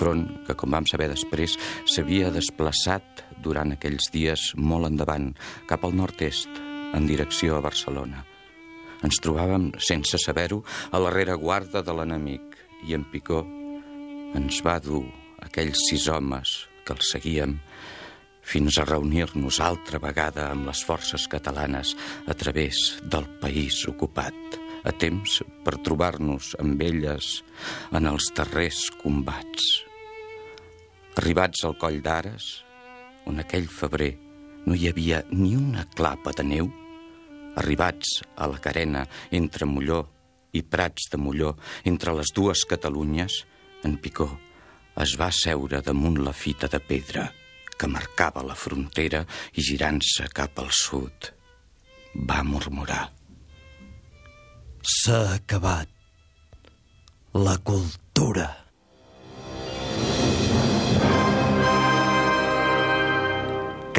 Front, que com vam saber després, s'havia desplaçat durant aquells dies molt endavant, cap al nord-est, en direcció a Barcelona. Ens trobàvem, sense saber-ho, a la rereguarda de l'enemic i en Picó ens va dur aquells sis homes que el seguíem fins a reunir-nos altra vegada amb les forces catalanes a través del país ocupat, a temps per trobar-nos amb elles en els darrers combats. Arribats al coll d'Ares, on aquell febrer no hi havia ni una clapa de neu, arribats a la carena entre Molló i Prats de Molló, entre les dues Catalunyes, en Picó es va seure damunt la fita de pedra que marcava la frontera i girant-se cap al sud va murmurar S'ha acabat la cultura.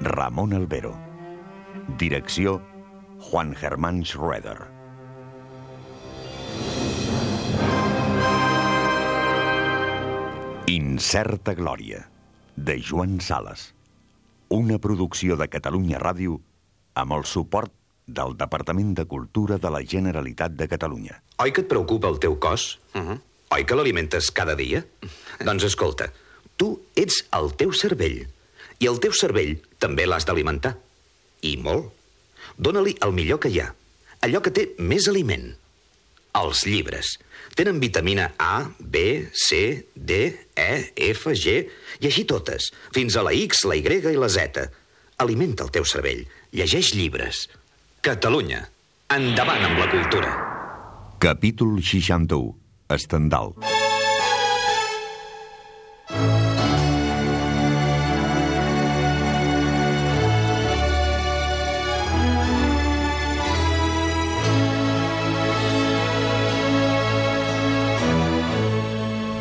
Ramon Albero. Direcció Juan Germán Schroeder. Incerta Glòria, de Joan Sales. Una producció de Catalunya Ràdio amb el suport del Departament de Cultura de la Generalitat de Catalunya. Oi que et preocupa el teu cos? Uh Mhm. -huh. Oi que l'alimentes cada dia? doncs escolta, tu ets el teu cervell. I el teu cervell també l'has d'alimentar. I molt. Dóna-li el millor que hi ha. Allò que té més aliment. Els llibres. Tenen vitamina A, B, C, D, E, F, G, i així totes, fins a la X, la Y i la Z. Alimenta el teu cervell. Llegeix llibres. Catalunya. Endavant amb la cultura. Capítol 61. Estendal.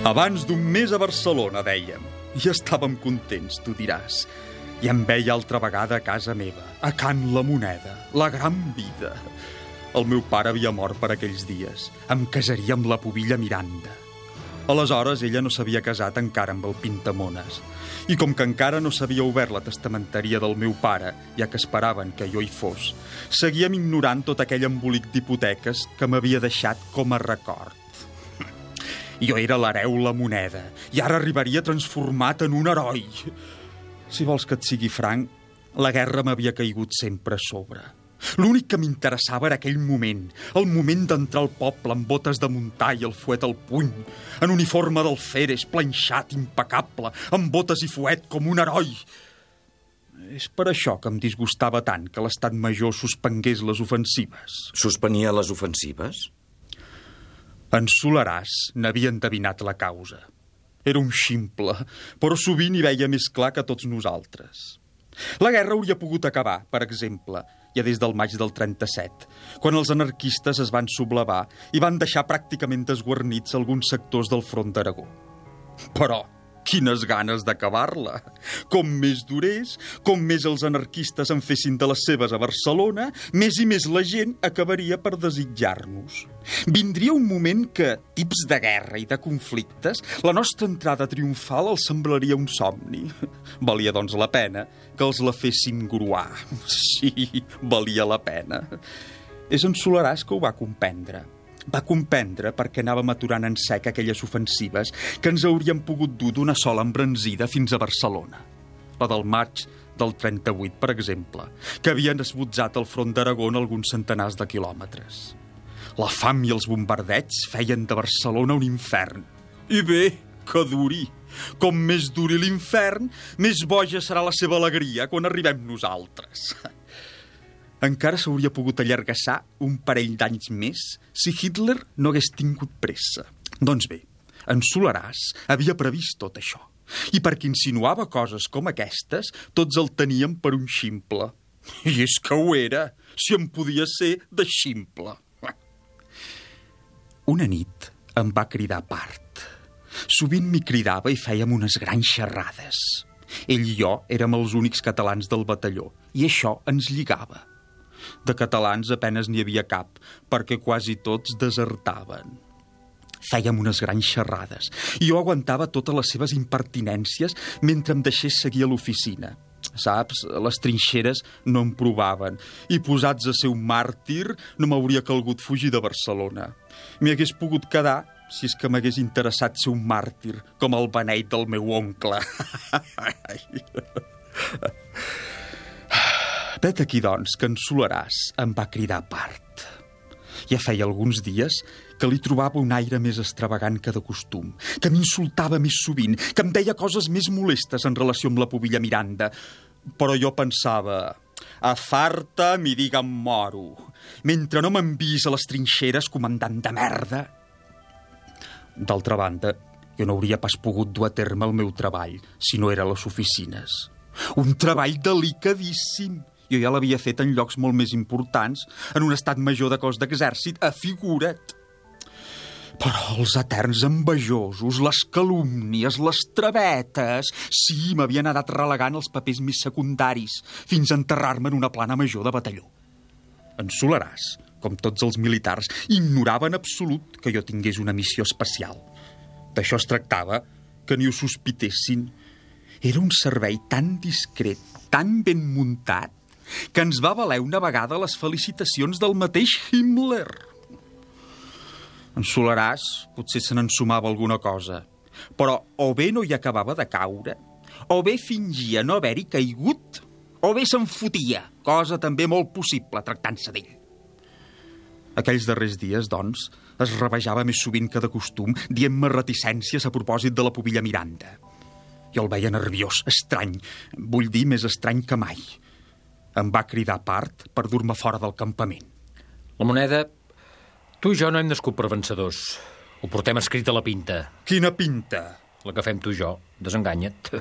Abans d'un mes a Barcelona, dèiem. I estàvem contents, tu diràs. I em veia altra vegada a casa meva, a Can la Moneda, la gran vida. El meu pare havia mort per aquells dies. Em casaria amb la pubilla Miranda. Aleshores, ella no s'havia casat encara amb el Pintamones. I com que encara no s'havia obert la testamenteria del meu pare, ja que esperaven que jo hi fos, seguíem ignorant tot aquell embolic d'hipoteques que m'havia deixat com a record. Jo era l'hereu la moneda i ara arribaria transformat en un heroi. Si vols que et sigui franc, la guerra m'havia caigut sempre a sobre. L'únic que m'interessava era aquell moment, el moment d'entrar al poble amb botes de muntar i el fuet al puny, en uniforme d'alferes, planxat, impecable, amb botes i fuet com un heroi. És per això que em disgustava tant que l'estat major suspengués les ofensives. Suspenia les ofensives? En Solaràs n'havia endevinat la causa. Era un ximple, però sovint hi veia més clar que tots nosaltres. La guerra hauria pogut acabar, per exemple, ja des del maig del 37, quan els anarquistes es van sublevar i van deixar pràcticament desguarnits alguns sectors del front d'Aragó. Però quines ganes d'acabar-la! Com més durés, com més els anarquistes en fessin de les seves a Barcelona, més i més la gent acabaria per desitjar-nos. Vindria un moment que, tips de guerra i de conflictes, la nostra entrada triomfal els semblaria un somni. Valia, doncs, la pena que els la fessin gruar. Sí, valia la pena. És en Solaràs que ho va comprendre va comprendre perquè anàvem aturant en sec aquelles ofensives que ens haurien pogut dur d'una sola embranzida fins a Barcelona. La del maig del 38, per exemple, que havien esbotzat el front d'Aragó en alguns centenars de quilòmetres. La fam i els bombardeigs feien de Barcelona un infern. I bé, que duri. Com més duri l'infern, més boja serà la seva alegria quan arribem nosaltres. Encara s'hauria pogut allargassar un parell d'anys més si Hitler no hagués tingut pressa. Doncs bé, En Solaràs havia previst tot això. I perquè insinuava coses com aquestes, tots el tenien per un ximple. I és que ho era, si em podia ser de ximple. Una nit em va cridar a part. Sovint m'hi cridava i fèiem unes grans xerrades. Ell i jo érem els únics catalans del batalló, i això ens lligava. De catalans apenes n'hi havia cap, perquè quasi tots desertaven. Fèiem unes grans xerrades i jo aguantava totes les seves impertinències mentre em deixés seguir a l'oficina. Saps, les trinxeres no em provaven i posats a ser un màrtir no m'hauria calgut fugir de Barcelona. M'hi hagués pogut quedar si és que m'hagués interessat ser un màrtir, com el beneit del meu oncle. Vet aquí, doncs, que en Solaràs em va cridar a part. Ja feia alguns dies que li trobava un aire més extravagant que de costum, que m'insultava més sovint, que em deia coses més molestes en relació amb la pobilla Miranda. Però jo pensava... A farta m'hi diga moro. Mentre no m'envis a les trinxeres, comandant de merda. D'altra banda, jo no hauria pas pogut dur a terme el meu treball si no era a les oficines. Un treball delicadíssim jo ja l'havia fet en llocs molt més importants, en un estat major de cos d'exèrcit, afigura't. Però els eterns envejosos, les calúmnies, les travetes... Sí, m'havien anat relegant els papers més secundaris fins a enterrar-me en una plana major de batalló. En Solaràs, com tots els militars, ignorava en absolut que jo tingués una missió especial. D'això es tractava, que ni ho sospitessin. Era un servei tan discret, tan ben muntat, que ens va valer una vegada les felicitacions del mateix Himmler. En Solaràs potser se n'ensumava alguna cosa, però o bé no hi acabava de caure, o bé fingia no haver-hi caigut, o bé se'n fotia, cosa també molt possible tractant-se d'ell. Aquells darrers dies, doncs, es rebejava més sovint que de costum, dient-me reticències a propòsit de la pobilla Miranda. Jo el veia nerviós, estrany, vull dir més estrany que mai. Em va cridar a part per dur-me fora del campament. La moneda... Tu i jo no hem nascut per vencedors. Ho portem escrit a la pinta. Quina pinta! La que fem tu i jo. Desenganya't.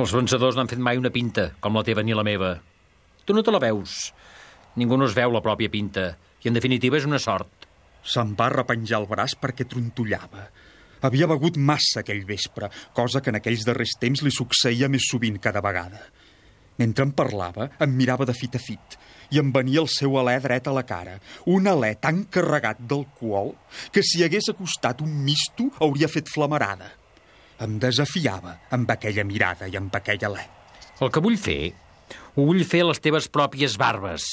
Els vencedors no han fet mai una pinta, com la teva ni la meva. Tu no te la veus. Ningú no es veu la pròpia pinta. I, en definitiva, és una sort. Se'm va repenjar el braç perquè trontollava. Havia begut massa aquell vespre, cosa que en aquells darrers temps li succeïa més sovint cada vegada. Mentre em parlava, em mirava de fit a fit i em venia el seu alè dret a la cara. Un alè tan carregat d'alcohol que si hagués acostat un misto hauria fet flamarada. Em desafiava amb aquella mirada i amb aquell alè. El que vull fer, ho vull fer a les teves pròpies barbes,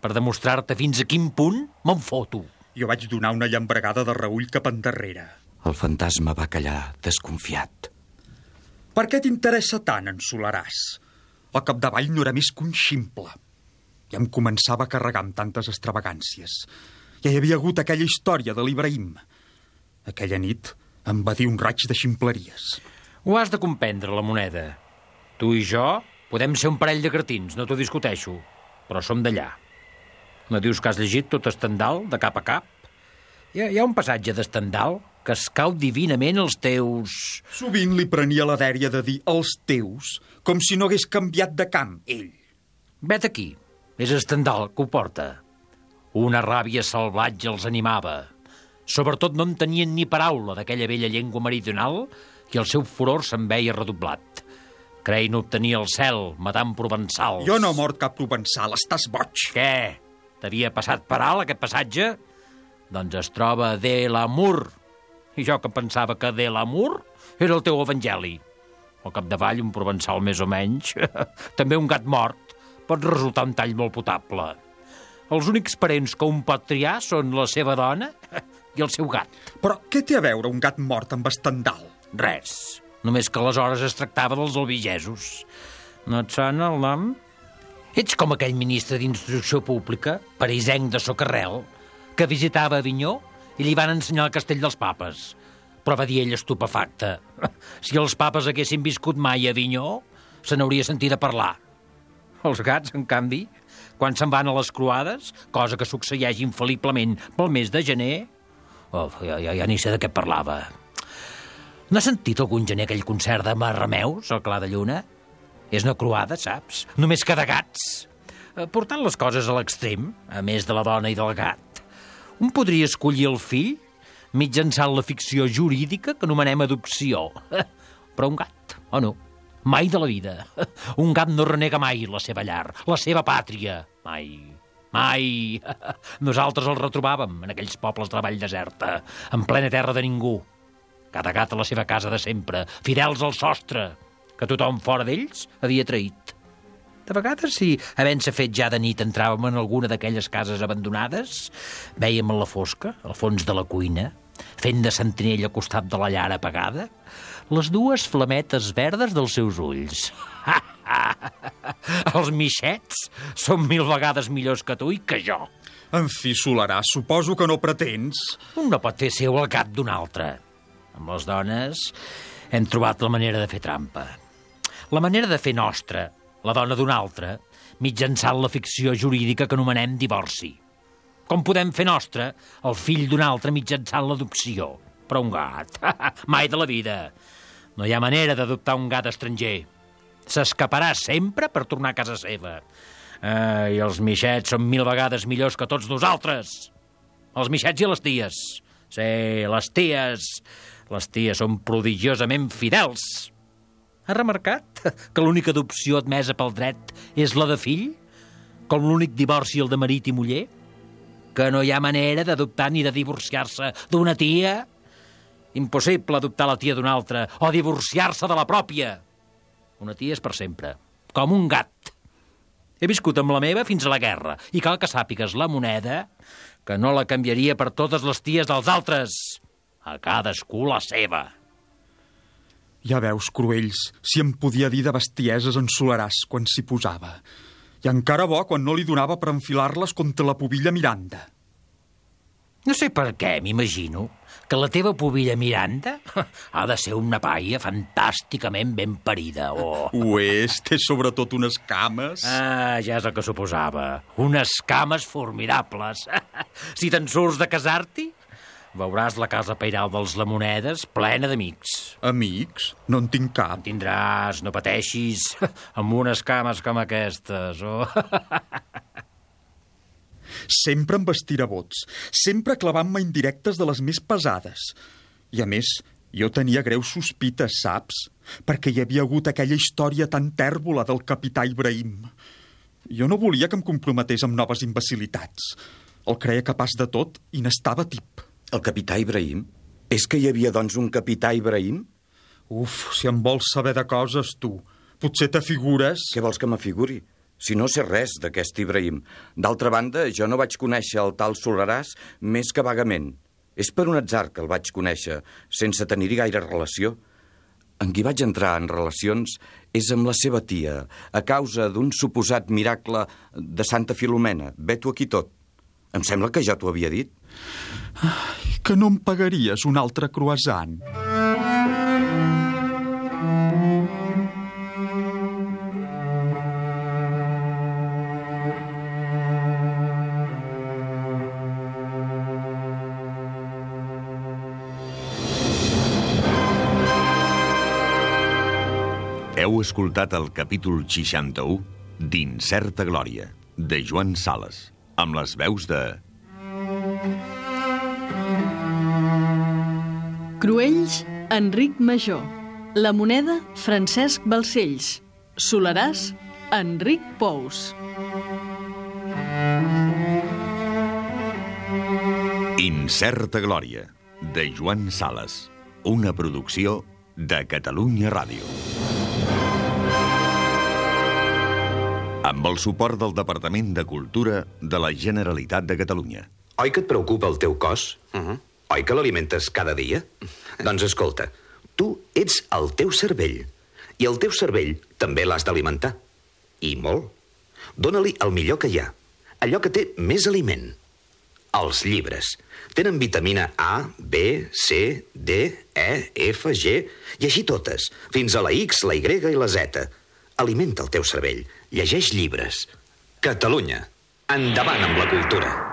per demostrar-te fins a quin punt me'n foto. Jo vaig donar una llambregada de reull cap endarrere. El fantasma va callar, desconfiat. Per què t'interessa tant, en Solaràs? Al capdavall no era més que un ximple. Ja em començava a carregar amb tantes extravagàncies. Ja hi havia hagut aquella història de l'Ibrahim. Aquella nit em va dir un raig de ximpleries. Ho has de comprendre, la moneda. Tu i jo podem ser un parell de cretins, no t'ho discuteixo, però som d'allà. No dius que has llegit tot Estendal, de cap a cap? Hi ha, hi ha un passatge d'Estendal que es cau divinament els teus... Sovint li prenia la dèria de dir els teus, com si no hagués canviat de camp, ell. Vet aquí, és Estendal que ho porta. Una ràbia salvatge els animava. Sobretot no en tenien ni paraula d'aquella vella llengua meridional i el seu furor se'n veia redoblat. Creien obtenir el cel, matant provençals. Jo no he mort cap provençal, estàs boig. Què? T'havia passat per alt aquest passatge? Doncs es troba de l'amor. I jo que pensava que de l'amor era el teu evangeli. Al capdavall, un provençal més o menys. També un gat mort pot resultar un tall molt potable. Els únics parents que un pot triar són la seva dona i el seu gat. Però què té a veure un gat mort amb estendal? Res. Només que aleshores es tractava dels albigesos. No et sona el nom? Ets com aquell ministre d'Instrucció Pública, parisenc de Socarrel, que visitava Avinyó i li van ensenyar el castell dels papes. Però va dir ell estupefacte. Si els papes haguessin viscut mai a Avinyó, se n'hauria sentit a parlar. Els gats, en canvi, quan se'n van a les croades, cosa que succeeix infal·liblement pel mes de gener... Oh, ja, ja, ja ni sé de què parlava. No has sentit algun gener aquell concert de Marrameus, al Clar de Lluna? És una croada, saps? Només que de gats. Eh, Portant les coses a l'extrem, a més de la dona i del gat, un podria escollir el fill mitjançant la ficció jurídica que anomenem adopció. Però un gat, o no? Mai de la vida. Un gat no renega mai la seva llar, la seva pàtria. Mai. Mai. Nosaltres el retrobàvem en aquells pobles de la vall deserta, en plena terra de ningú. Cada gat a la seva casa de sempre, fidels al sostre, que tothom fora d'ells havia traït. De vegades, si, havent-se fet ja de nit, entràvem en alguna d'aquelles cases abandonades, vèiem en la fosca, al fons de la cuina, fent de sentinella al costat de la llar apagada, les dues flametes verdes dels seus ulls. Els mixets són mil vegades millors que tu i que jo. En fi, Solarà, suposo que no pretens... Un no pot fer seu el gat d'un altre. Amb les dones hem trobat la manera de fer trampa. La manera de fer nostra, la dona d'un altre, mitjançant la ficció jurídica que anomenem divorci. Com podem fer nostre el fill d'un altre mitjançant l'adopció? Però un gat, mai de la vida. No hi ha manera d'adoptar un gat estranger. S'escaparà sempre per tornar a casa seva. Eh, I els mixets són mil vegades millors que tots nosaltres. Els mixets i les ties. Sí, les ties. Les ties són prodigiosament fidels. Ha remarcat que l'única adopció admesa pel dret és la de fill? Com l'únic divorci el de marit i muller? Que no hi ha manera d'adoptar ni de divorciar-se d'una tia? Impossible adoptar la tia d'una altra o divorciar-se de la pròpia. Una tia és per sempre, com un gat. He viscut amb la meva fins a la guerra i cal que sàpigues la moneda que no la canviaria per totes les ties dels altres. A cadascú la seva. Ja veus, Cruells, si em podia dir de bestieses en Solaràs quan s'hi posava. I encara bo quan no li donava per enfilar-les contra la pubilla Miranda. No sé per què, m'imagino, que la teva pubilla Miranda ha de ser una paia fantàsticament ben parida, o... Ho és, té sobretot unes cames... Ah, ja és el que suposava. Unes cames formidables. si te'n surts de casar-t'hi, veuràs la casa pairal dels Lamonedes plena d'amics. Amics? No en tinc cap. En tindràs, no pateixis, amb unes cames com aquestes, oh. Sempre em vestirà bots, sempre clavant-me indirectes de les més pesades. I a més, jo tenia greus sospites, saps? Perquè hi havia hagut aquella història tan tèrbola del capità Ibrahim. Jo no volia que em comprometés amb noves imbecilitats. El creia capaç de tot i n'estava tip. El capità Ibrahim? És que hi havia, doncs, un capità Ibrahim? Uf, si em vols saber de coses, tu. Potser t'afigures... Què vols que m'afiguri? Si no sé res d'aquest Ibrahim. D'altra banda, jo no vaig conèixer el tal Solaràs més que vagament. És per un atzar que el vaig conèixer, sense tenir-hi gaire relació. En qui vaig entrar en relacions és amb la seva tia, a causa d'un suposat miracle de Santa Filomena. Ve-t'ho aquí tot. Em sembla que ja t'ho havia dit. Que no em pagaries un altre croissant? Heu escoltat el capítol 61 d'Incerta Glòria, de Joan Sales, amb les veus de... Cruells, Enric Major. La moneda, Francesc Balcells. Solaràs, Enric Pous. Incerta Glòria, de Joan Sales, una producció de Catalunya Ràdio. Amb el suport del Departament de Cultura de la Generalitat de Catalunya. Oi que et preocupa el teu cos? Uh -huh. Oi que l'alimentes cada dia? doncs escolta, tu ets el teu cervell. I el teu cervell també l'has d'alimentar. I molt. Dóna-li el millor que hi ha. Allò que té més aliment. Els llibres. Tenen vitamina A, B, C, D, E, F, G, i així totes, fins a la X, la Y i la Z. Alimenta el teu cervell. Llegeix llibres. Catalunya. Endavant amb la cultura.